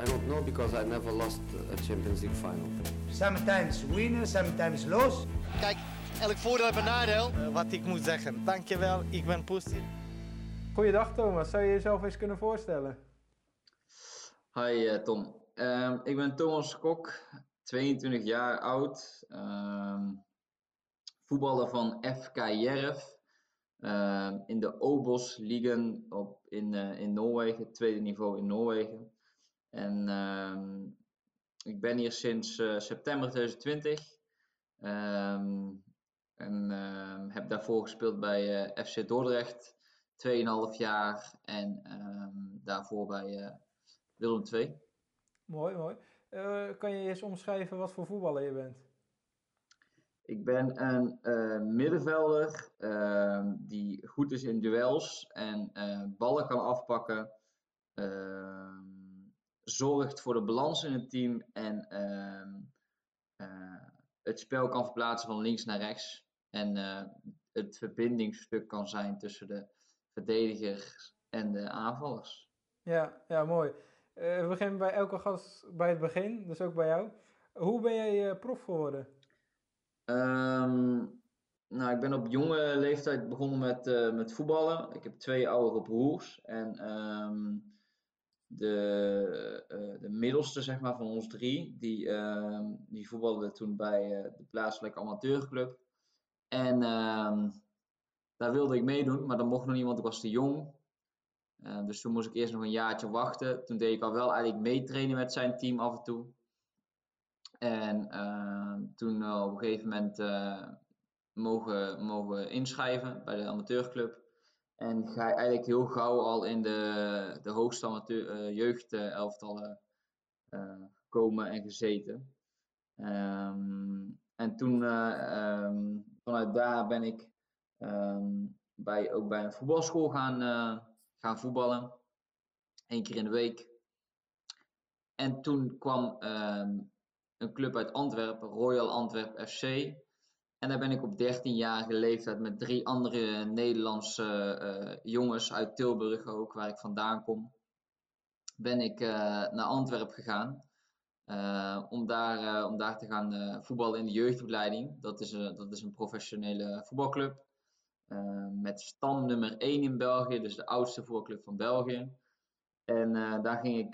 I don't know because I never lost a Champions League final. Sometimes win, sometimes lose. Kijk, elk voordeel heeft een nadeel. Uh, wat ik moet zeggen. Dankjewel, ik ben positief. Goeiedag Thomas, zou je jezelf eens kunnen voorstellen? Hi uh, Tom, uh, ik ben Thomas Kok, 22 jaar oud, ehm, voetballer van FK Jerv ehm, in de Obos Ligen op, in, uh, in Noorwegen, tweede niveau in Noorwegen. En ehm, ik ben hier sinds uh, september 2020 en heb daarvoor gespeeld bij uh, FC Dordrecht, 2,5 jaar en daarvoor bij Willem II. Mooi, mooi. Uh, kan je eens omschrijven wat voor voetballer je bent? Ik ben een uh, middenvelder uh, die goed is in duels en ballen kan afpakken. Ehm, zorgt voor de balans in het team en ehm, het spel kan verplaatsen van links naar rechts. En het verbindingsstuk kan zijn tussen de verdedigers en de aanvallers. Ja, ja mooi. Uh, we beginnen bij elke gast bij het begin, dus ook bij jou. Hoe ben jij prof geworden? Um, nou, ik ben op jonge leeftijd begonnen met, met voetballen. Ik heb twee oudere broers. En um, de, de middelste zeg maar, van ons drie, die, uh, die voetbalde toen bij de plaatselijke amateurclub. En um, daar wilde ik meedoen, maar dan mocht nog niemand, ik was te jong. Uh, dus toen moest ik eerst nog een jaartje wachten. Toen deed ik al wel eigenlijk meetrainen met zijn team af en toe. En uh, toen op een gegeven moment mogen, mogen inschrijven bij de amateurclub. En ga je eigenlijk heel gauw al in de, de hoogste amateur, jeugdelftallen komen en gezeten. Um, en toen, um, vanuit daar ben ik um, bij, ook bij een voetbalschool gaan gaan voetballen. Eén keer in de week. En toen kwam ehm, een club uit Antwerpen, Royal Antwerp FC. En daar ben ik op 13-jarige leeftijd met drie andere Nederlandse uh, jongens uit Tilburg ook, waar ik vandaan kom, ben ik uh, naar Antwerpen gegaan. Uh, om, daar, om daar te gaan voetballen in de jeugdopleiding. Dat is, dat is een professionele voetbalclub. Met stam nummer 1 in België, dus de oudste voetbalclub van België. En daar ging ik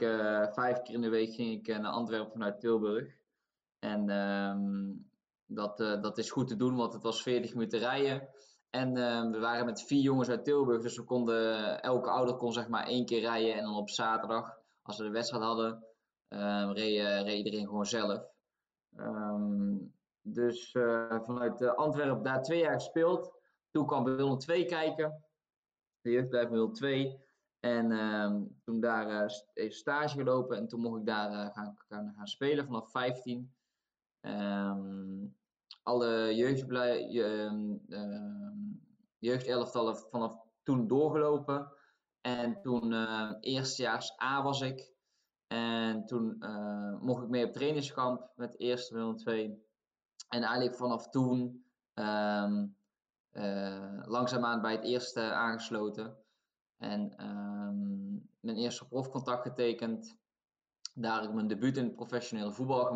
vijf keer in de week ging ik, naar Antwerpen vanuit Tilburg. En um, dat, dat is goed te doen, want het was 40 minuten rijden. En we waren met vier jongens uit Tilburg, dus we konden, elke ouder kon zeg maar één keer rijden. En dan op zaterdag, als we de wedstrijd hadden, um, reed, reed iedereen gewoon zelf. Um, dus vanuit Antwerpen daar twee jaar gespeeld. Toen kwam Willem 2 kijken. De jeugdbedrijf Willem 2. En toen daar even stage gelopen. En toen mocht ik daar gaan, gaan, gaan, spelen vanaf 15. Um, alle jeugdbedrijven, jeugdelftallen vanaf toen doorgelopen. En toen uh, eerstejaars A was ik. En toen mocht ik mee op trainingskamp met eerste Willem 2. En eigenlijk vanaf toen um, uh, langzaamaan bij het eerste aangesloten. En um, mijn eerste profcontact getekend. Daar heb ik mijn debuut in het professionele voetbal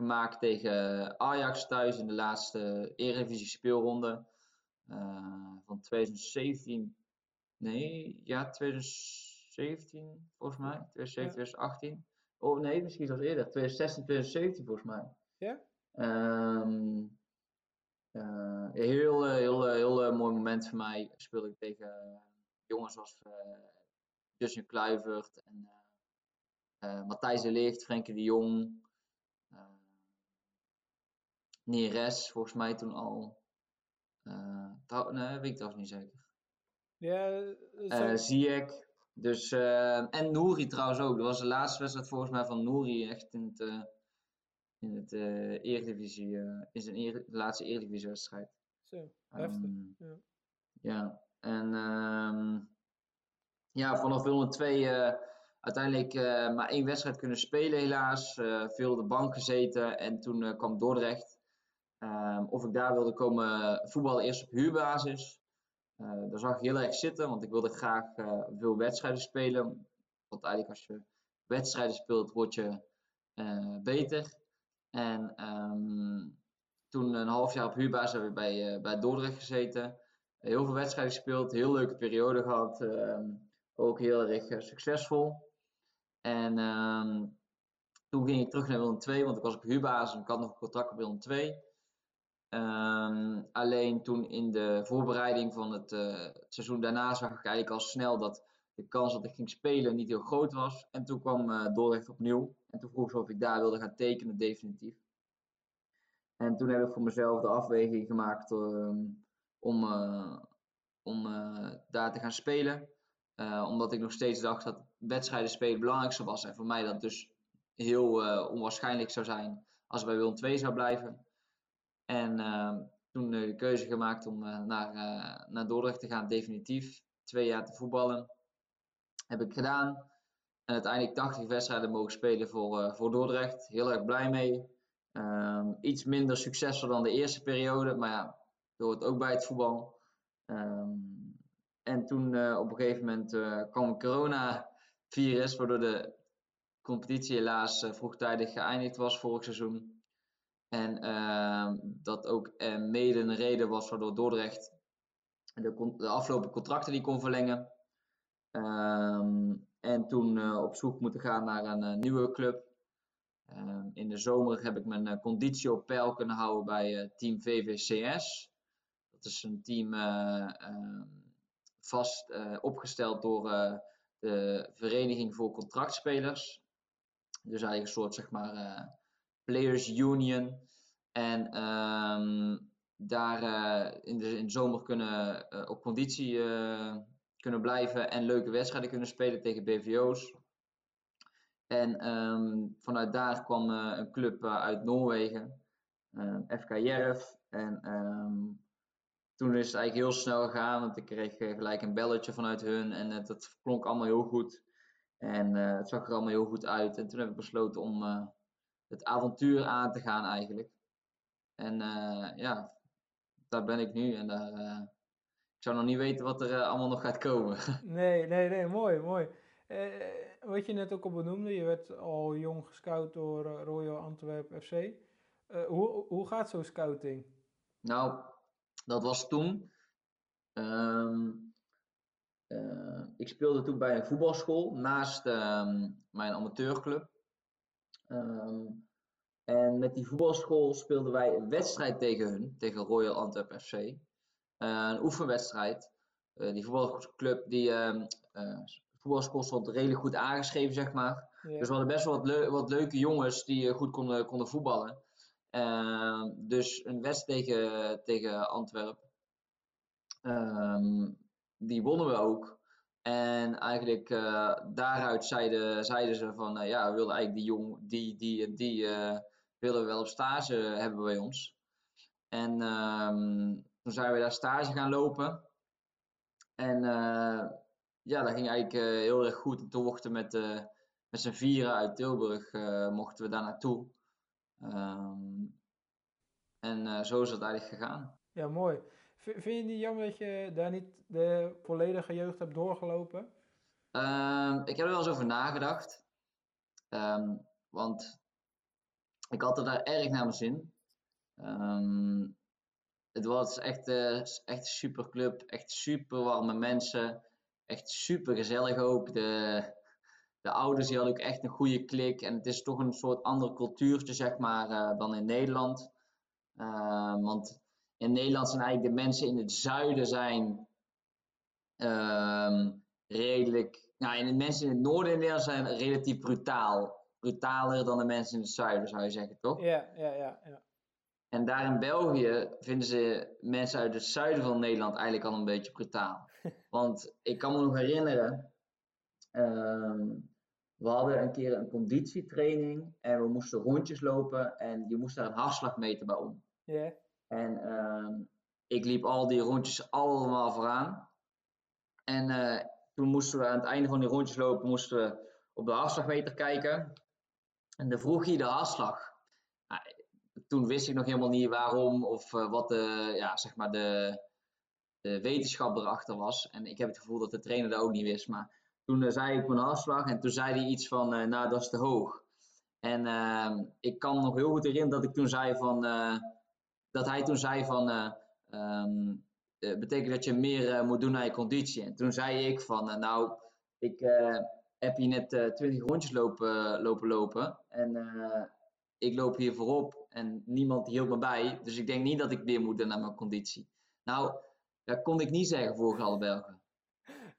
gemaakt tegen Ajax thuis in de laatste Eredivisie speelronde uh, van 2017. Nee, ja, 2017 volgens mij. 2017, ja. 2018. Oh nee, misschien zelfs eerder. 2016, 2017 volgens mij. Ja? Um, uh, heel, heel, heel, mooi moment voor mij. Speelde ik tegen jongens zoals uh, Justin Kluivert en uh, Matthijs de Ligt, Frenkie de Jong. Neres, volgens mij toen al. Trouw, nee, weet ik trouwens niet zeker. Ja. Ziyech. Dus, en Nouri trouwens ook. Dat was de laatste wedstrijd volgens mij van Nouri echt in het in het uh, Eredivisie, uh, in zijn ere, de laatste Eredivisie-wedstrijd. Zo, heftig. Um, ja. ja, en um, ja, vanaf Willem 2 uh, uiteindelijk maar één wedstrijd kunnen spelen helaas. veel op de bank gezeten en toen kwam Dordrecht. Um, of ik daar wilde komen voetballen eerst op huurbasis. daar zag ik heel erg zitten, want ik wilde graag veel wedstrijden spelen. Want eigenlijk als je wedstrijden speelt, word je eh, beter. En ehm, toen een half jaar op huurbaas hebben we bij, bij Dordrecht gezeten. Heel veel wedstrijden gespeeld, heel leuke periode gehad. Ehm, ook heel erg succesvol. En ehm, toen ging ik terug naar Willem II, want ik was op huurbasis en ik had nog een contract op Willem II. Um, alleen toen in de voorbereiding van het, uh, het, seizoen daarna zag ik eigenlijk al snel dat de kans dat ik ging spelen niet heel groot was. En toen kwam uh, Dordrecht opnieuw. En toen vroeg ze of ik daar wilde gaan tekenen, definitief. En toen heb ik voor mezelf de afweging gemaakt uh, om, om daar te gaan spelen. omdat ik nog steeds dacht dat wedstrijden spelen het belangrijkste was. En voor mij dat dus heel onwaarschijnlijk zou zijn als ik bij Willem 2 zou blijven. En uh, toen de keuze gemaakt om uh, naar, uh, naar Dordrecht te gaan, definitief. Twee jaar te voetballen. Heb ik gedaan. En uiteindelijk 80 wedstrijden mogen spelen voor, voor Dordrecht. Heel erg blij mee. Um, iets minder succesvol dan de eerste periode. Maar ja, dat hoort ook bij het voetbal. Um, en toen op een gegeven moment kwam een coronavirus. Waardoor de competitie helaas vroegtijdig geëindigd was vorig seizoen. En uh, dat ook uh, mede een reden was waardoor Dordrecht de, de afgelopen contracten die kon verlengen. Um, en toen uh, op zoek moeten gaan naar een uh, nieuwe club. Um, in de zomer heb ik mijn conditie op peil kunnen houden bij team VVCS. Dat is een team ehm, vast opgesteld door de Vereniging voor Contractspelers. Dus eigenlijk een soort zeg maar Players Union. En um, daar uh, in, de, in zomer kunnen uh, op conditie uh, kunnen blijven en leuke wedstrijden kunnen spelen tegen BVO's. En um, vanuit daar kwam een club uit Noorwegen, FK Jerv. En um, toen is het eigenlijk heel snel gegaan, want ik kreeg gelijk een belletje vanuit hun en dat klonk allemaal heel goed. En het zag er allemaal heel goed uit. En toen heb ik besloten om het avontuur aan te gaan eigenlijk. En uh, ja, daar ben ik nu en daar, uh, ik zou nog niet weten wat er uh, allemaal nog gaat komen. nee, nee, nee, mooi, mooi. wat je net ook al benoemde, je werd al jong gescout door Royal Antwerp FC. hoe, hoe gaat zo'n scouting? Nou, dat was toen. Um, ik speelde toen bij een voetbalschool naast um, mijn amateurclub. Um, en met die voetbalschool speelden wij een wedstrijd tegen hun, tegen Royal Antwerp FC. Uh, een oefenwedstrijd. Uh, die voetbalclub, die uh, voetbalschool stond redelijk goed aangeschreven, zeg maar. Ja. Dus we hadden best wel wat, wat leuke jongens die goed konden, konden voetballen. Ehm, dus een wedstrijd tegen, tegen Antwerpen. Ehm, die wonnen we ook. En eigenlijk uh, daaruit zeiden, zeiden ze van, uh, ja, we wilden eigenlijk die jong, die, die, die uh, willen we wel op stage hebben bij ons. En um, toen zijn we daar stage gaan lopen. En ja, dat ging eigenlijk heel erg goed. En toen mochten we met, met z'n vieren uit Tilburg, mochten we daar naartoe. Um, en zo is het eigenlijk gegaan. Ja, mooi. Vind je het niet jammer dat je daar niet de volledige jeugd hebt doorgelopen? Um, ik heb er wel eens over nagedacht. Um, want ik had er daar erg naar mijn zin. Um, het was echt, uh, echt een super club. Echt super warme mensen. Echt super gezellig ook. De, de ouders hadden ook echt een goede klik. En het is toch een soort ander cultuurtje, zeg maar, uh, dan in Nederland. want in Nederland zijn eigenlijk de mensen in het zuiden zijn um, redelijk. Nou, en de mensen in het noorden in Nederland zijn relatief brutaal. Brutaler dan de mensen in het zuiden, zou je zeggen, toch? Ja, ja, ja. ja. En daar in België vinden ze mensen uit het zuiden van Nederland eigenlijk al een beetje brutaal. Want ik kan me nog herinneren, um, we hadden een keer een conditietraining en we moesten rondjes lopen en je moest daar een hartslagmeter bij om. Ja. Yeah. En uh, ik liep al die rondjes allemaal vooraan. En uh, toen moesten we aan het einde van die rondjes lopen, moesten we op de hartslagmeter kijken. En dan vroeg hij de hartslag. Nou, toen wist ik nog helemaal niet waarom of uh, wat de, ja, zeg maar de, de wetenschap erachter was. En ik heb het gevoel dat de trainer dat ook niet wist. Maar toen eh, zei ik mijn hartslag en toen zei hij iets van, eh, nou dat is te hoog. En ehm, ik kan nog heel goed herinneren dat ik toen zei van, eh, dat hij toen zei van, eh, betekent dat je meer eh, moet doen aan je conditie. En toen zei ik van, nou, ik heb hier net 20 rondjes lopen lopen. lopen en ik loop hier voorop en niemand hield me bij. Dus ik denk niet dat ik meer moet doen aan mijn conditie. Nou, dat kon ik niet zeggen voor alle Belgen.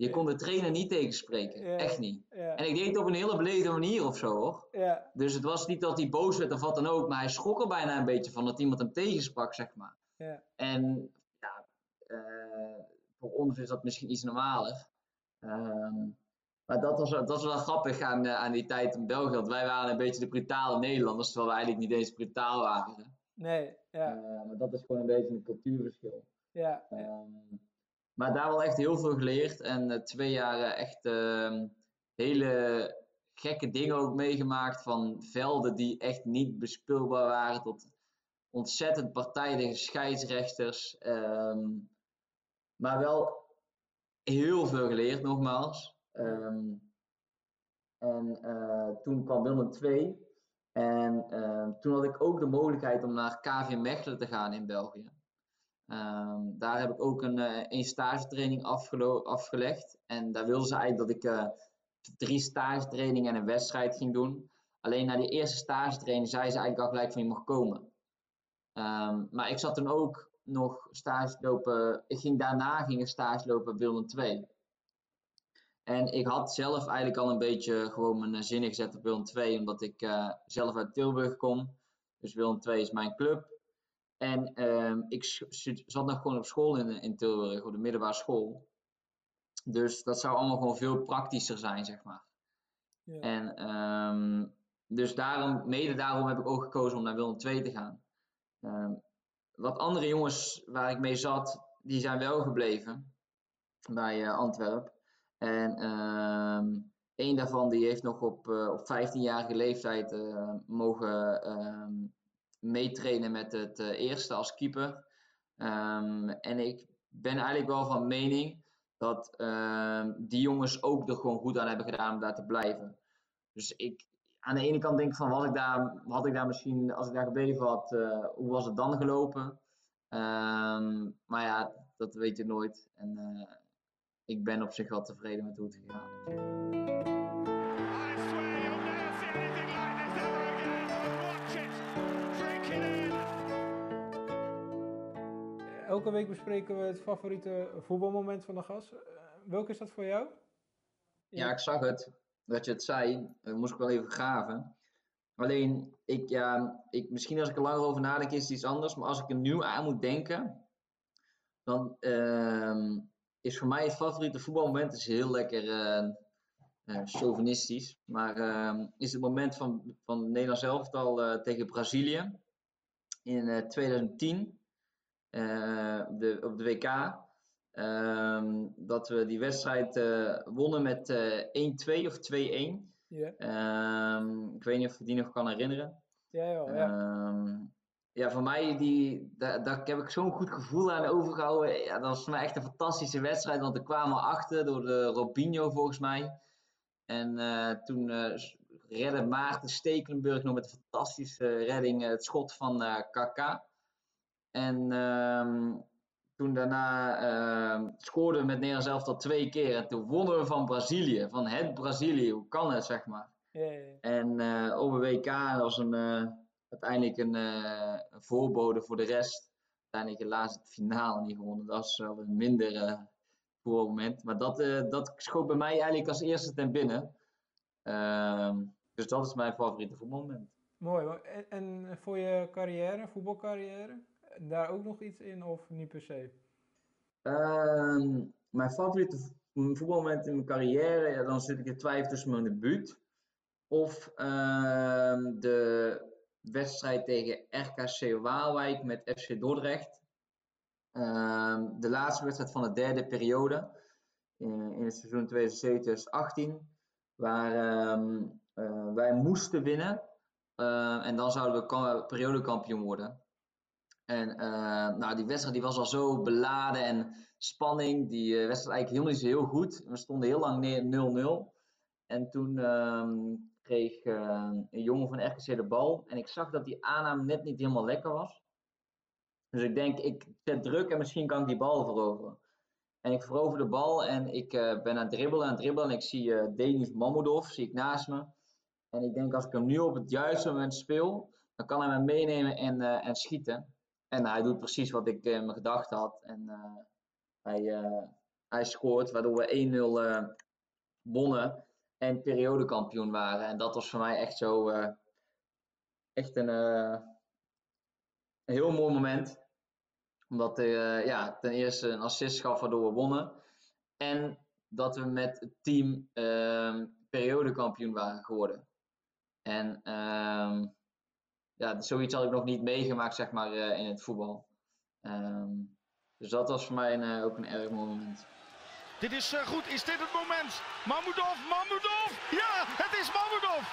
Je kon de trainer niet tegenspreken. Ja. Echt niet. Ja, En ik deed het op een hele beleefde manier of zo hoor. ja, Dus het was niet dat hij boos werd of wat dan ook, maar hij schrok er bijna een beetje van dat iemand hem tegensprak, zeg maar. ja, En ja, eh, voor ons is dat misschien iets normaler. Ehm, maar dat was, dat was wel grappig aan, eh, aan die tijd in België, want wij waren een beetje de brutale Nederlanders, terwijl we eigenlijk niet eens brutaal waren. nee, ja, Eh, maar dat is gewoon een beetje een cultuurverschil. ja, Ehm, maar daar wel echt heel veel geleerd en eh, twee jaar eh, echt ehm, hele gekke dingen ook meegemaakt. Van velden die echt niet bespeelbaar waren tot ontzettend partijdige scheidsrechters. Ehm, maar wel heel veel geleerd, nogmaals. Ehm, en eh, toen kwam Willem II. En toen had ik ook de mogelijkheid om naar KV Mechelen te gaan in België. Ehm, daar heb ik ook een, eh, een stagetraining afgelegd. En daar wilden ze eigenlijk dat ik eh, drie stagetrainingen en een wedstrijd ging doen. Alleen na die eerste stagetraining zei ze eigenlijk al gelijk van je mag komen. Ehm, maar ik zat toen ook nog stage lopen. Ik ging daarna ging ik stage lopen bij Willem II. En ik had zelf eigenlijk al een beetje gewoon mijn eh, zinnen gezet op Willem II, omdat ik zelf uit Tilburg kom. Dus Willem II is mijn club. En ehm, ik zat nog gewoon op school in, in Tilburg, op de middelbare school. Dus dat zou allemaal gewoon veel praktischer zijn, zeg maar. ja, En ehm, dus daarom, mede daarom heb ik ook gekozen om naar Willem II te gaan. Ehm, wat andere jongens waar ik mee zat, die zijn wel gebleven bij eh, Antwerpen. En ehm een daarvan die heeft nog op, eh, op 15-jarige leeftijd eh, mogen meetrainen met het eh, eerste als keeper. Ehm, en ik ben eigenlijk wel van mening dat ehm, die jongens ook er gewoon goed aan hebben gedaan om daar te blijven. Dus ik, aan de ene kant denk ik van, was ik daar, had ik daar misschien, als ik daar gebleven had, eh, hoe was het dan gelopen? Ehm, maar ja, dat weet je nooit. En eh, ik ben op zich wel tevreden met hoe het gegaan is. Elke week bespreken we het favoriete voetbalmoment van de gast. Eh, welke is dat voor jou? Ja, ik zag het, dat je het zei. Dat moest ik wel even graven. Alleen, ik, ja, ik, misschien als ik er langer over nadenk is het iets anders. Maar als ik er nu aan moet denken, dan ehm, is voor mij het favoriete voetbalmoment is heel lekker eh, chauvinistisch. Maar ehm, is het moment van, van het Nederlands elftal eh, tegen Brazilië in eh, 2010 eh, op, de, op de WK. Ehm, dat we die wedstrijd eh, wonnen met eh 1-2 of 2-1. Ja, Ehm, ik weet niet of je die nog kan herinneren. ja, ja. ja. Ehm, ja, voor mij, die, daar, daar heb ik zo'n goed gevoel aan overgehouden. Ja, dat was voor mij echt een fantastische wedstrijd, want we kwamen achter door de Robinho volgens mij. En eh, toen eh, redde Maarten Stekelenburg nog met een fantastische redding eh, het schot van eh Kaká. En ehm, toen daarna ehm, scoorden we met Nederland zelf al twee keer. En toen wonnen we van Brazilië, van het Brazilië. Hoe kan het, zeg maar. ja, ja, ja. En eh op een WK was een, eh, uiteindelijk een, eh, een voorbode voor de rest. Uiteindelijk helaas het finale niet gewonnen. Dat was wel een minder eh voormoment. Maar dat, dat schoot bij mij eigenlijk als eerste ten binnen. Ehm, dus dat is mijn favoriete voetbalmoment. Mooi. mooi. En, en voor je carrière, voetbalcarrière, daar ook nog iets in of niet per se? Ehm, mijn favoriete vo- voetbalmoment in mijn carrière, ja, dan zit ik in twijfel tussen mijn debuut of ehm, de wedstrijd tegen RKC Waalwijk met FC Dordrecht. Ehm, de laatste wedstrijd van de derde periode in, het seizoen 2017-2018, waar eh, wij moesten winnen eh, en dan zouden we ka- periodekampioen worden. En eh, nou, die wedstrijd die was al zo beladen en spanning. Die eh, wedstrijd eigenlijk helemaal niet heel goed. We stonden heel lang neer 0-0. En toen ehm, kreeg eh, een jongen van RKC de bal. En ik zag dat die aanname net niet helemaal lekker was. Dus ik denk, ik zet druk en misschien kan ik die bal veroveren. En ik verover de bal en ik ben aan het dribbelen, aan het dribbelen. En ik zie uh, Denis Mamudov, zie ik naast me. En ik denk, als ik hem nu op het juiste moment speel, dan kan hij me meenemen en, uh, en schieten. En hij doet precies wat ik in mijn gedachten had. En hij, hij scoort, waardoor we 1-0 wonnen en periodekampioen waren. En dat was voor mij echt zo, echt een, een heel mooi moment omdat hij ja, ten eerste een assist gaf waardoor we wonnen. En dat we met het team uh, periodekampioen waren geworden. En uh, ja, zoiets had ik nog niet meegemaakt zeg maar, uh, in het voetbal. Um, dus dat was voor mij een, uh, ook een erg mooi moment. Dit is uh, goed. Is dit het moment? Mamudov, Mamudov! Ja, het is Mamudov!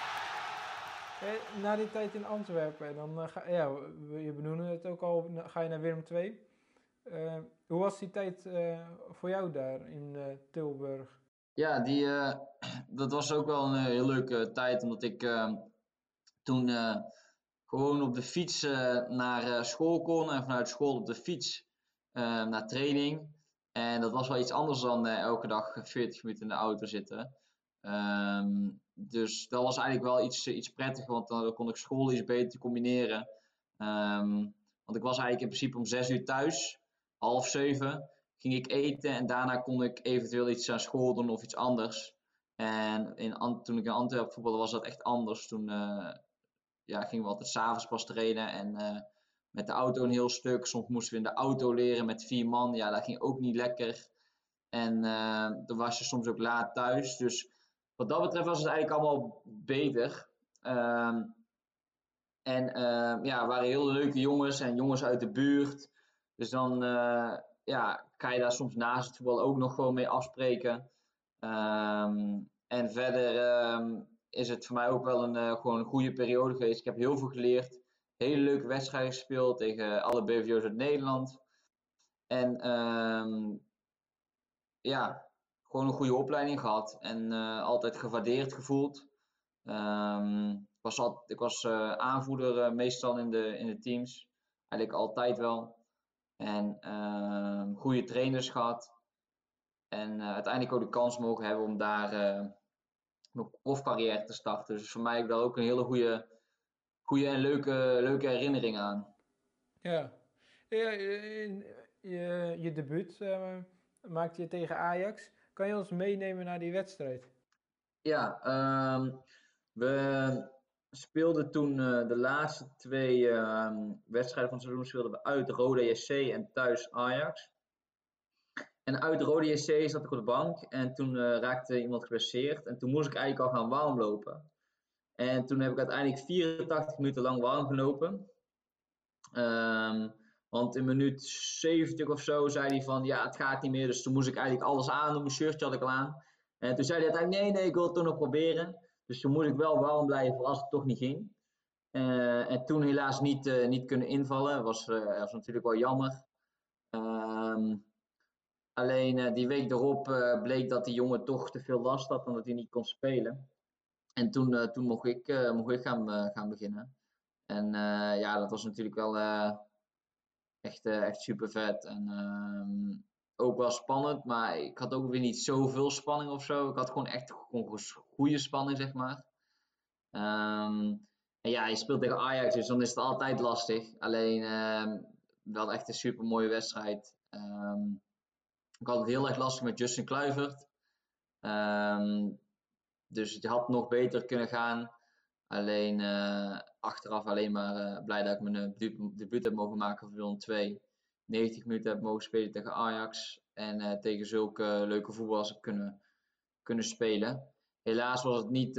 Eh, na die tijd in Antwerpen, dan uh, ga, ja, je benoemde het ook al, ga je naar Willem II. Uh, hoe was die tijd uh, voor jou daar in uh, Tilburg? Ja, die, dat was ook wel een heel leuke tijd, omdat ik ehm, toen gewoon op de fiets naar school kon en vanuit school op de fiets naar training. En dat was wel iets anders dan elke dag 40 minuten in de auto zitten. Um, dus dat was eigenlijk wel iets, iets prettiger, want dan kon ik school iets beter combineren. Um, want ik was eigenlijk in principe om zes uur thuis half zeven ging ik eten en daarna kon ik eventueel iets aan school doen of iets anders. En in, toen ik in Antwerpen voetbalde was dat echt anders. Toen ja, gingen we altijd s'avonds pas trainen en uh, met de auto een heel stuk. Soms moesten we in de auto leren met vier man. Ja, dat ging ook niet lekker. En uh, dan was je soms ook laat thuis. Dus wat dat betreft was het eigenlijk allemaal beter. Ehm, en ehm, ja, waren heel leuke jongens en jongens uit de buurt. Dus dan uh, ja, kan je daar soms naast het voetbal ook nog gewoon mee afspreken. Um, en verder is het voor mij ook wel een, uh, gewoon een goede periode geweest. Ik heb heel veel geleerd. Hele leuke wedstrijden gespeeld tegen alle BVO's uit Nederland. En um, ja, gewoon een goede opleiding gehad. En uh, altijd gewaardeerd gevoeld. ik was, al, ik was aanvoerder meestal in de, in de teams. Eigenlijk altijd wel. En uh, goede trainers gehad. En uiteindelijk ook de kans mogen hebben om daar mijn profcarrière te starten. Dus voor mij heb ik daar ook een hele goede, goede en leuke, leuke herinnering aan. Ja, ja je, je, je debuut uh, maakte je tegen Ajax. Kan je ons meenemen naar die wedstrijd? Ja, um, we speelden toen uh, de laatste twee uh, wedstrijden van het seizoen speelden we uit Rode JC en thuis Ajax. En uit Rode JC zat ik op de bank en toen uh, raakte iemand geblesseerd en toen moest ik eigenlijk al gaan warm lopen. En toen heb ik uiteindelijk 84 minuten lang warm gelopen. Um, want in minuut 70 of zo zei hij van ja, het gaat niet meer. Dus toen moest ik eigenlijk alles aan doen. Mijn shirtje had ik al aan. En toen zei hij uiteindelijk nee, nee, ik wil het toch nog proberen. Dus toen moest ik wel warm blijven als het toch niet ging. Uh, en toen helaas niet, uh, niet kunnen invallen. Was, was natuurlijk wel jammer. Um, alleen die week erop bleek dat die jongen toch te veel last had en dat hij niet kon spelen. En toen, toen mocht ik, mocht ik gaan, gaan beginnen. En ja, dat was natuurlijk wel echt, echt super vet. En um, ook wel spannend, maar ik had ook weer niet zoveel spanning of zo. Ik had gewoon echt gewoon goede spanning, zeg maar. Um, en ja, je speelt tegen Ajax, dus dan is het altijd lastig. Alleen um, wel echt een super mooie wedstrijd. Um, ik had het heel erg lastig met Justin Kluivert. dus het had nog beter kunnen gaan. Alleen uh, achteraf alleen maar uh, blij dat ik mijn uh, debuut heb mogen maken voor Willem 2. 90 minuten heb mogen spelen tegen Ajax. En tegen zulke leuke voetballers heb kunnen, kunnen spelen. Helaas was het niet,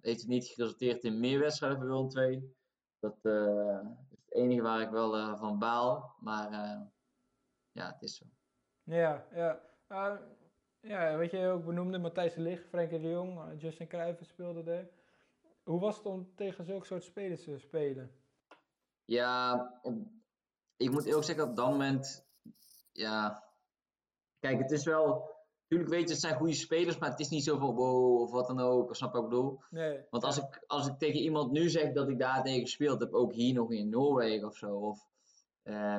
heeft het niet geresulteerd in meer wedstrijden voor Willem 2. Dat is het enige waar ik wel van baal. Maar ja, het is zo. Ja, ja. ja, wat je ook benoemde, Matthijs de Ligt, Frenkie de Jong, Justin Cruijff speelde er. Hoe was het om tegen zulke soort spelers te spelen? Ja, ik moet eerlijk zeggen, op dat moment ja. Kijk, het is wel. Natuurlijk weet je, het zijn goede spelers, maar het is niet zo van wow of wat dan ook. Snap wat ik bedoel? Nee. Want als ik, als ik tegen iemand nu zeg dat ik daar tegen gespeeld heb, ook hier nog in Noorwegen of zo, of eh,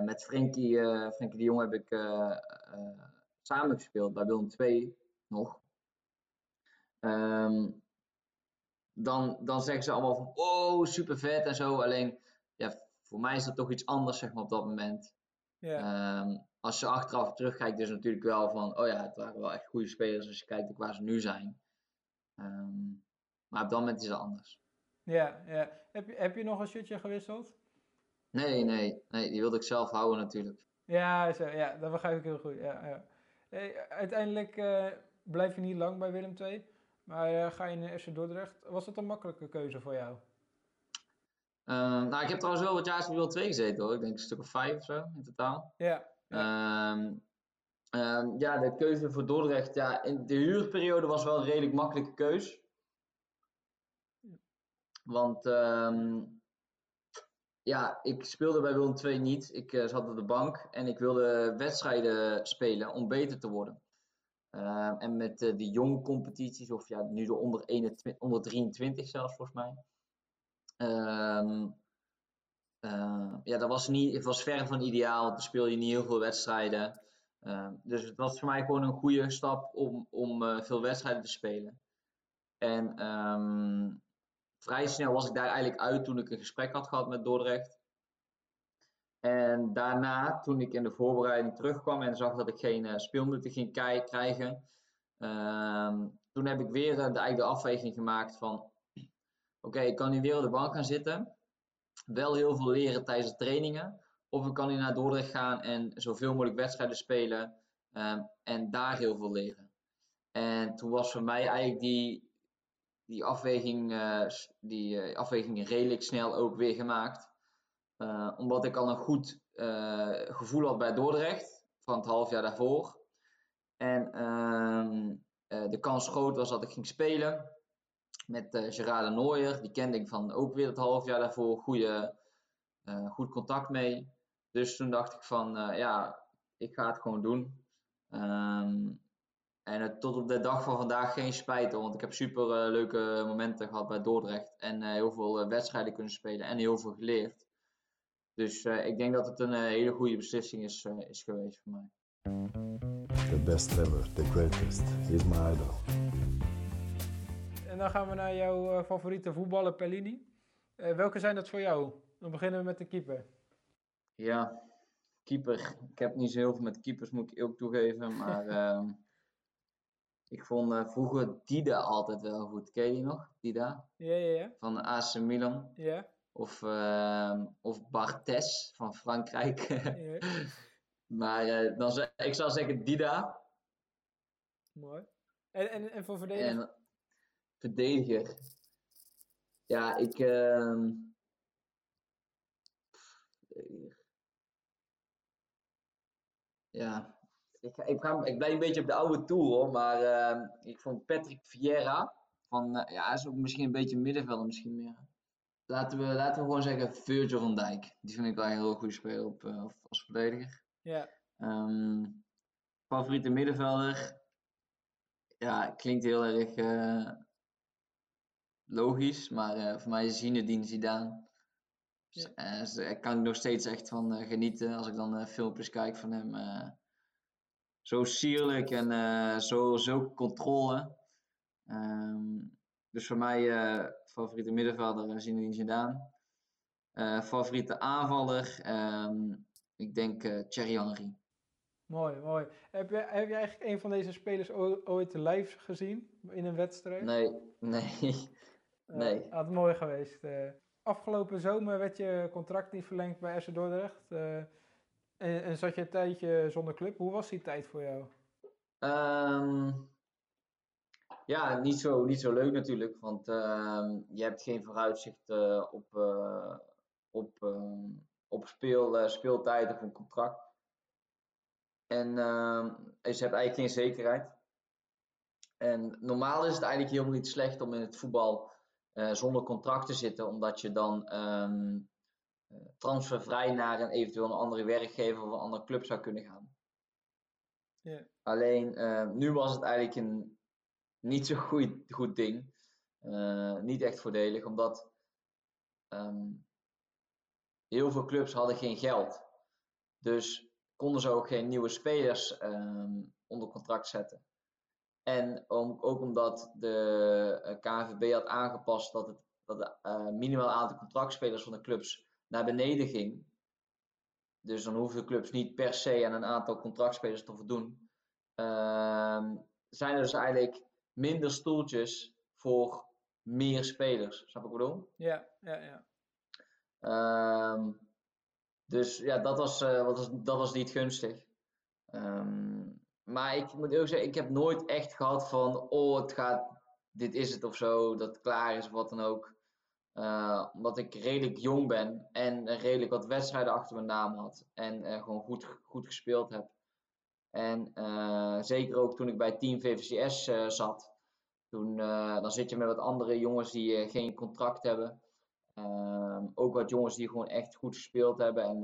met Frenkie, eh Frenkie de Jong heb ik eh, eh, samen gespeeld bij Willem II nog. Ehm, dan, dan zeggen ze allemaal van, oh, super vet en zo. Alleen, ja, voor mij is dat toch iets anders, zeg maar, op dat moment. Ehm, als je achteraf terugkijkt, is het natuurlijk wel van, oh ja, het waren wel echt goede spelers als je kijkt ook waar ze nu zijn. Ehm, maar op dat moment is het anders. ja, ja. Heb, je, heb je nog een shirtje gewisseld? Nee, nee, nee, die wilde ik zelf houden natuurlijk. Ja, zo, ja, dat begrijp ik heel goed. Ja, ja. Hey, uiteindelijk eh, blijf je niet lang bij Willem II, maar eh, ga je naar FC Dordrecht. Was dat een makkelijke keuze voor jou? Nou, ik heb trouwens wel wat jaar bij Willem 2 gezeten hoor. Ik denk een stuk of vijf of zo in totaal. Ja, Ehm, ehm, ja, de keuze voor Dordrecht. Ja, in de huurperiode was wel een redelijk makkelijke keus. Want ehm, ja, ik speelde bij Willem II niet. Ik eh, zat op de bank en ik wilde wedstrijden spelen om beter te worden. Ehm, en met eh, de jonge competities, of ja, nu de onder, 21, onder 23 zelfs volgens mij. Ehm, eh, ja, dat was, niet, het was ver van ideaal. Dan speel je niet heel veel wedstrijden. Ehm, dus het was voor mij gewoon een goede stap om, om eh, veel wedstrijden te spelen. En ehm, vrij snel was ik daar eigenlijk uit toen ik een gesprek had gehad met Dordrecht. En daarna, toen ik in de voorbereiding terugkwam en zag dat ik geen speelminuten ging krijgen, ehm, toen heb ik weer eh, de, eigenlijk de afweging gemaakt van, oké, ik kan nu weer op de bank gaan zitten, wel heel veel leren tijdens de trainingen, of ik kan nu naar Dordrecht gaan en zoveel mogelijk wedstrijden spelen ehm, en daar heel veel leren. En toen was voor mij eigenlijk die, die, afweging, eh, die eh, afweging redelijk snel ook weer gemaakt. Eh, omdat ik al een goed gevoel had bij Dordrecht van het half jaar daarvoor. En ehm, eh, de kans groot was dat ik ging spelen met eh Gerard. Die kende ik van ook weer het half jaar daarvoor. Goede, goed contact mee. Dus toen dacht ik van ja, ik ga het gewoon doen. Ehm, en het, tot op de dag van vandaag geen spijt, want ik heb super eh, leuke momenten gehad bij Dordrecht. En eh, heel veel eh, wedstrijden kunnen spelen en heel veel geleerd. Dus eh, ik denk dat het een hele goede beslissing is, eh, is geweest voor mij. the best ever, the greatest. He's my idol. en dan gaan we naar jouw favoriete voetballer Pellini. Eh, welke zijn dat voor jou? Dan beginnen we met de keeper. Ja, keeper. Ik heb niet zo heel veel met keepers, moet ik ook toegeven. Maar ehm, ik vond eh, vroeger Dida altijd wel goed. Ken je die nog? Dida? Ja, ja, ja. Van AC Milan. Ja, Of, ehm, of Barthez van Frankrijk. ja. maar eh, dan, ze- ik zou zeggen Dida. mooi. En, en, en voor verdediger? En verdediger. Ja, ik. ehm. Ja, ik, ik, ga, ik blijf een beetje op de oude tour hoor, maar ehm, ik vond Patrick Vieira van, eh, ja, hij is ook misschien een beetje middenvelder, misschien meer. Laten we, laten we gewoon zeggen Virgil van Dijk. Die vind ik wel een heel goede speler op, eh, als verdediger. Ja, Ehm, favoriete middenvelder? Ja, klinkt heel erg eh, logisch, maar voor mij is Zinedine Zidane. Ja. Daar kan ik nog steeds echt van genieten als ik dan filmpjes kijk van hem. Zo sierlijk en eh, zo, zo controle. Ehm, dus voor mij eh, favoriete middenvelder Zinedine Zidane. Eh, favoriete aanvaller? ehm, ik denk eh Thierry Henry. mooi, mooi. Heb je, heb je eigenlijk een van deze spelers ooit live gezien in een wedstrijd? Nee, nee. Nee. had mooi geweest. afgelopen zomer werd je contract niet verlengd bij FC Dordrecht. En, en zat je een tijdje zonder club. Hoe was die tijd voor jou? Ehm, ja, niet zo, niet zo leuk natuurlijk, want ehm, je hebt geen vooruitzicht eh, op, eh, op, ehm, op speel, eh, speeltijd of een contract. En je hebt eigenlijk geen zekerheid. En normaal is het eigenlijk helemaal niet slecht om in het voetbal zonder contract te zitten, omdat je dan transfervrij naar een eventueel een andere werkgever of een andere club zou kunnen gaan. Alleen eh, nu was het eigenlijk een niet zo goed, goed ding. Eh, niet echt voordelig, omdat ehm, heel veel clubs hadden geen geld. Dus konden ze ook geen nieuwe spelers ehm, onder contract zetten. En om, ook omdat de eh, KNVB had aangepast dat het, dat het minimaal aantal contractspelers van de clubs naar beneden ging. Dus dan hoeven clubs niet per se aan een aantal contractspelers te voldoen. Ehm, zijn er dus eigenlijk minder stoeltjes voor meer spelers. Snap je wat ik bedoel? Ja, ja, ja. Ehm, dus ja, dat was, eh, wat was, dat was niet gunstig. Ehm, maar ik moet ook zeggen, ik heb nooit echt gehad van, oh, het gaat, dit is het of zo, dat het klaar is of wat dan ook. Eh, omdat ik redelijk jong ben en redelijk wat wedstrijden achter mijn naam had. En eh, gewoon goed, goed gespeeld heb. En eh, zeker ook toen ik bij Team VVCS zat. Toen, dan zit je met wat andere jongens die geen contract hebben. Ehm, ook wat jongens die gewoon echt goed gespeeld hebben en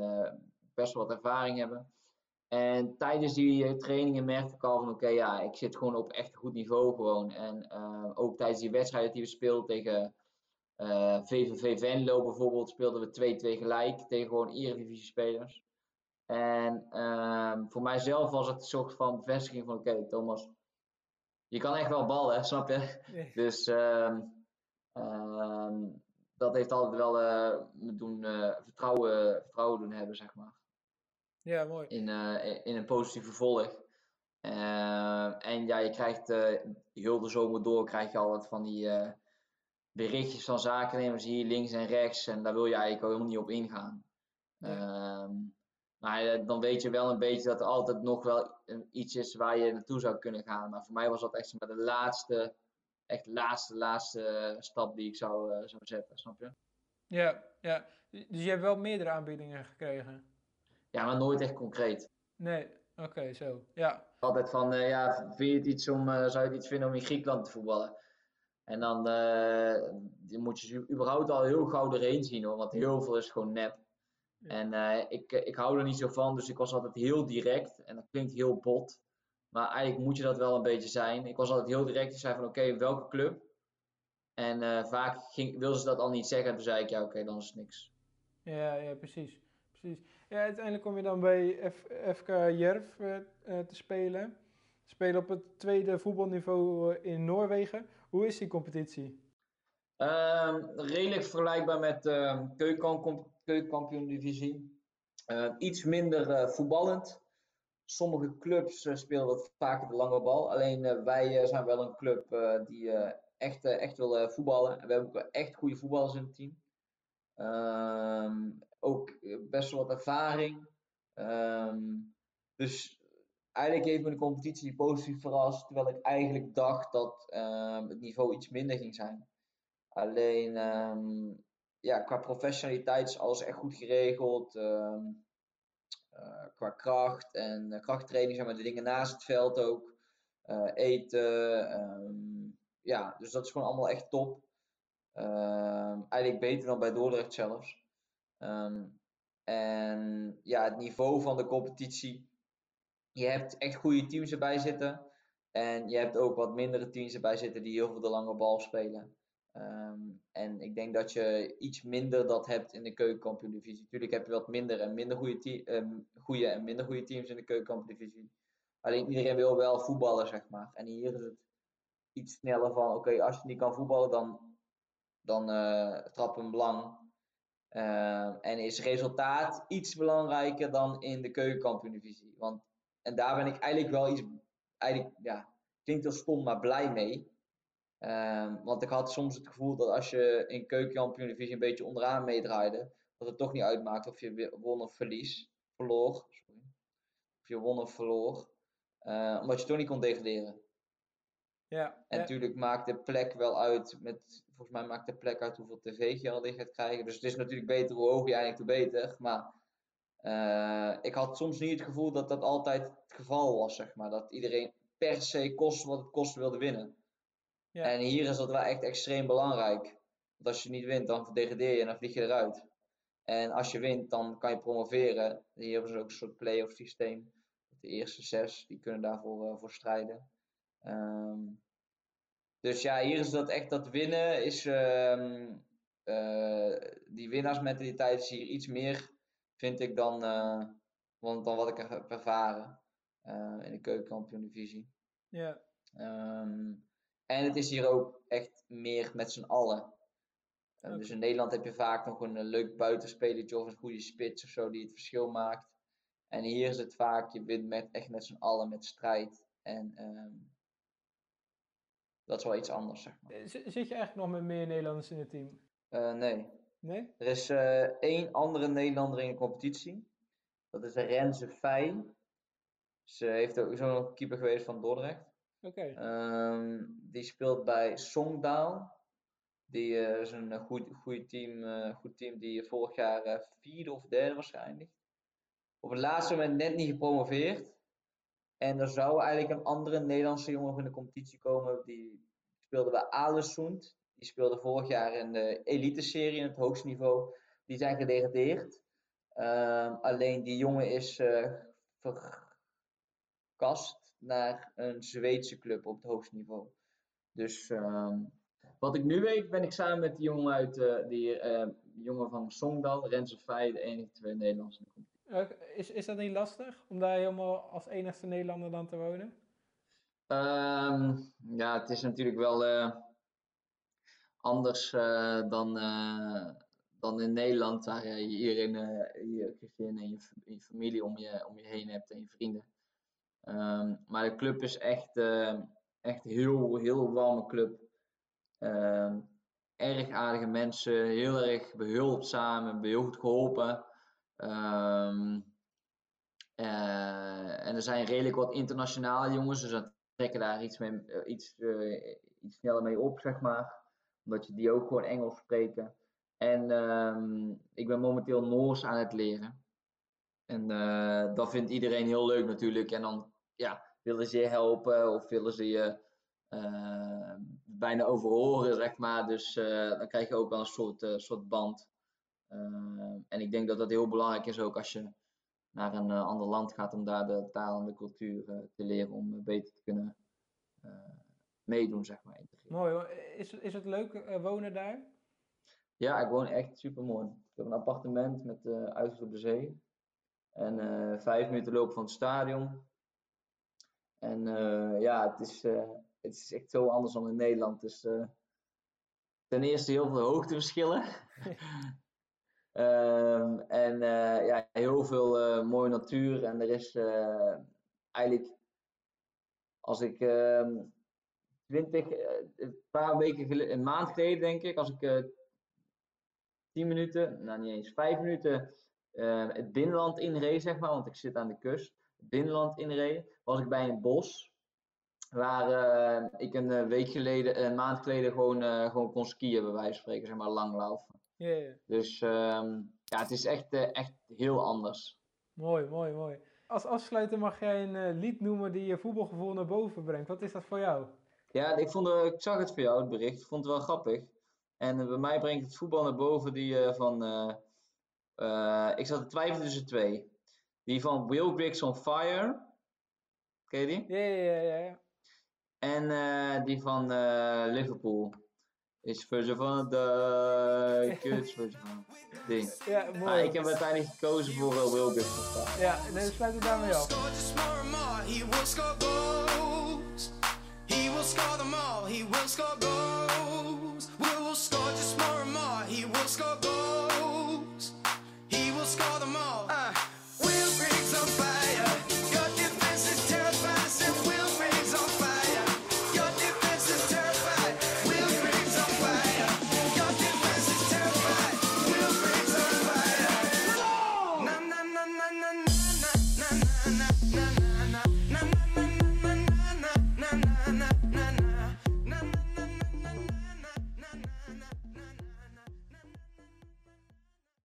best wel wat ervaring hebben. En tijdens die trainingen merkte ik al van oké, ja, ik zit gewoon op echt goed niveau gewoon. En ook tijdens die wedstrijden die we speelden tegen eh, VVV Venlo bijvoorbeeld, speelden we 2-2 gelijk tegen gewoon eredivisie spelers. En ehm, voor mijzelf was het een soort van bevestiging van oké, Thomas, je kan echt wel ballen, snap je? Nee. Dus ehm, ehm, dat heeft altijd wel eh, me doen, eh, vertrouwen, vertrouwen doen hebben, zeg maar. Ja, mooi. In, in een positieve volg. Eh, en ja, je krijgt heel de zomer door krijg je altijd van die berichtjes van zakennemers hier links en rechts. En daar wil je eigenlijk ook helemaal niet op ingaan. Ehm, maar eh, dan weet je wel een beetje dat er altijd nog wel een- iets is waar je naartoe zou kunnen gaan. Maar voor mij was dat echt de laatste, echt laatste, laatste eh, stap die ik zou, eh, zou zetten, snap je? Ja, ja. Dus je hebt wel meerdere aanbiedingen gekregen? Ja, maar nooit echt concreet. Nee, oké, zo. Ja, Altijd van, eh, ja, vind je het iets om, eh, zou je het iets vinden om in Griekenland te voetballen? En dan eh, die moet je ze überhaupt al heel gauw erheen zien hoor, want heel veel is gewoon nep. Ja. En eh, ik, ik hou er niet zo van, dus ik was altijd heel direct. En dat klinkt heel bot, maar eigenlijk moet je dat wel een beetje zijn. Ik was altijd heel direct. Ik zei van, oké, welke club? En eh, vaak ging, wilden ze dat al niet zeggen. Toen zei ik, ja, oké, dan is het niks. ja, ja, precies. precies. Ja, uiteindelijk kom je dan bij F- FK Jerv eh, eh, te spelen. Spelen op het tweede voetbalniveau eh, in Noorwegen. Hoe is die competitie? Ehm, redelijk vergelijkbaar met de keukenkampioen-divisie. Eh, iets minder eh, voetballend. Sommige clubs eh, spelen wat vaker de lange bal. Alleen eh, wij zijn wel een club die echt, echt wil voetballen. En we hebben ook echt goede voetballers in het team. Ehm, ook best wel wat ervaring. Ehm, dus eigenlijk heeft me de competitie positief verrast. Terwijl ik eigenlijk dacht dat ehm, het niveau iets minder ging zijn. Alleen ehm, ja, qua professionaliteit is alles echt goed geregeld. ehm, eh, qua kracht en eh, krachttraining, zeg maar, de dingen naast het veld ook. Eh, eten. ja, dus dat is gewoon allemaal echt top. Eigenlijk beter dan bij Dordrecht zelfs. En ja, het niveau van de competitie. Je hebt echt goede teams erbij zitten. En je hebt ook wat mindere teams erbij zitten die heel veel de lange bal spelen. Ehm, en ik denk dat je iets minder dat hebt in de keukenkampioen-divisie. Natuurlijk heb je wat minder en minder goede, ehm, goede en minder goede teams in de keukenkampioen-divisie. Alleen iedereen wil wel voetballen, zeg maar. En hier is het iets sneller van, oké, als je niet kan voetballen, dan, dan eh trap hem belang. Ehm, en is resultaat iets belangrijker dan in de keukenkampioen-divisie. Want, en daar ben ik eigenlijk wel iets, eigenlijk, ja, klinkt heel stom, maar blij mee. Ehm, want ik had soms het gevoel dat als je in keukenkampioen-divisie een beetje onderaan meedraaide, dat het toch niet uitmaakt of je won of verlies, verloor. Sorry. Of je won of verloor. Eh, omdat je toch niet kon degraderen. Ja, En ja, natuurlijk maakt de plek wel uit, met, volgens mij maakt de plek uit hoeveel tv-geld je gaat krijgen. Dus het is natuurlijk beter hoe hoger je eindigt, hoe beter. Maar eh, ik had soms niet het gevoel dat dat altijd het geval was, zeg maar. Dat iedereen per se kost wat het kost wilde winnen. Ja. En hier is dat wel echt extreem belangrijk. Want als je niet wint, dan degradeer je en dan vlieg je eruit. En als je wint, dan kan je promoveren. Hier hebben ze ook een soort play-off systeem. De eerste zes, die kunnen daarvoor eh, voor strijden. Ehm, dus ja, hier is dat echt dat winnen is. ehm, eh, die winnaarsmentaliteit is hier iets meer, vind ik, dan, eh, want dan wat ik heb ervaren eh, in de keukenkampioen-divisie. Ja, Ehm, en het is hier ook echt meer met z'n allen. Eh, Dus in Nederland heb je vaak nog een, leuk buitenspelertje of een goede spits of zo die het verschil maakt. En hier is het vaak, je wint met, echt met z'n allen met strijd. En ehm, dat is wel iets anders, zeg maar. Zit je eigenlijk nog met meer Nederlanders in het team? Nee, Nee? er is eh, één andere Nederlander in de competitie. Dat is Renze Fey. Ze heeft ook zo nog keeper geweest van Dordrecht. Oké. Ehm, die speelt bij Songdaal. Die eh, is een goed, goed, team, eh, goed team die vorig jaar vierde of derde geëindigd. Op het laatste moment net niet gepromoveerd. En er zou eigenlijk een andere Nederlandse jongen in de competitie komen. Die speelde bij Alesund. Die speelde vorig jaar in de elite-serie in het hoogste niveau. Die zijn gedegradeerd. Ehm, alleen die jongen is eh, verkast naar een Zweedse club op het hoogste niveau. Dus ehm, wat ik nu weet, ben ik samen met die jongen uit eh, die eh, jongen van Songdal, Renze Fey, de enige twee Nederlandse. Eh, is, is dat niet lastig om daar helemaal als enigste Nederlander dan te wonen? Ehm, ja, het is natuurlijk wel anders eh, dan, eh, dan in Nederland, waar je iedereen, eh, je gezin en je, familie om je, om je heen hebt en je vrienden. Ehm, maar de club is echt, eh, echt heel, heel warme club. Ehm, erg aardige mensen, heel erg behulpzaam, hebben heel goed geholpen. Ehm, eh, en er zijn redelijk wat internationale jongens, dus dat trekken daar iets, mee, eh, iets, eh, iets sneller mee op, zeg maar. Omdat je die ook gewoon Engels spreken. En ehm, ik ben momenteel Noors aan het leren. En eh, dat vindt iedereen heel leuk natuurlijk. En dan ja, willen ze je helpen of willen ze je eh, bijna overhoren, zeg maar. Dus eh, dan krijg je ook wel een soort, soort band. En ik denk dat dat heel belangrijk is ook als je naar een ander land gaat om daar de taal en de cultuur te leren om beter te kunnen meedoen, zeg maar. Mooi hoor. Is, is het leuk eh, wonen daar? Ja, ik woon echt super mooi. Ik heb een appartement met eh, uitzicht op de zee. En eh, vijf minuten lopen van het stadion. En ja, het is, het is echt zo anders dan in Nederland. Dus ten eerste heel veel hoogteverschillen. Ehm, en ja, heel veel mooie natuur. En er is eigenlijk, als ik ehm, twintig, eh, een paar weken geleden, een maand geleden denk ik, als ik eh 10 minuten, nou niet eens, 5 minuten eh, het binnenland inreed, zeg maar, want ik zit aan de kust. Het binnenland inreed, was ik bij een bos. Waar ik een week geleden, een maand geleden gewoon, gewoon kon skiën, bij wijze van spreken, zeg maar, langlaufen. Ja. Dus ehm, ja, het is echt, echt heel anders. Mooi, mooi, mooi. Als afsluiter mag jij een lied noemen die je voetbalgevoel naar boven brengt. Wat is dat voor jou? Ja, ik, vond, eh, ik zag het voor jou, het bericht. Ik vond het wel grappig. En eh, bij mij brengt het voetbal naar boven die eh, van... eh, eh, ik zat te twijfelen tussen twee. Die van Will Griggs on Fire. Ken je die? Ja, ja, ja. En eh, die van eh, Liverpool. Is version van de Kuts version van ding. Ja, mooi. ik heb uiteindelijk gekozen voor eh, Will Griggs on Fire. Ja, dan sluit ik daarmee af. score them all. He will score goals. We will score just more and more. He will score goals. He will score them all. Uh, we'll bring some fire.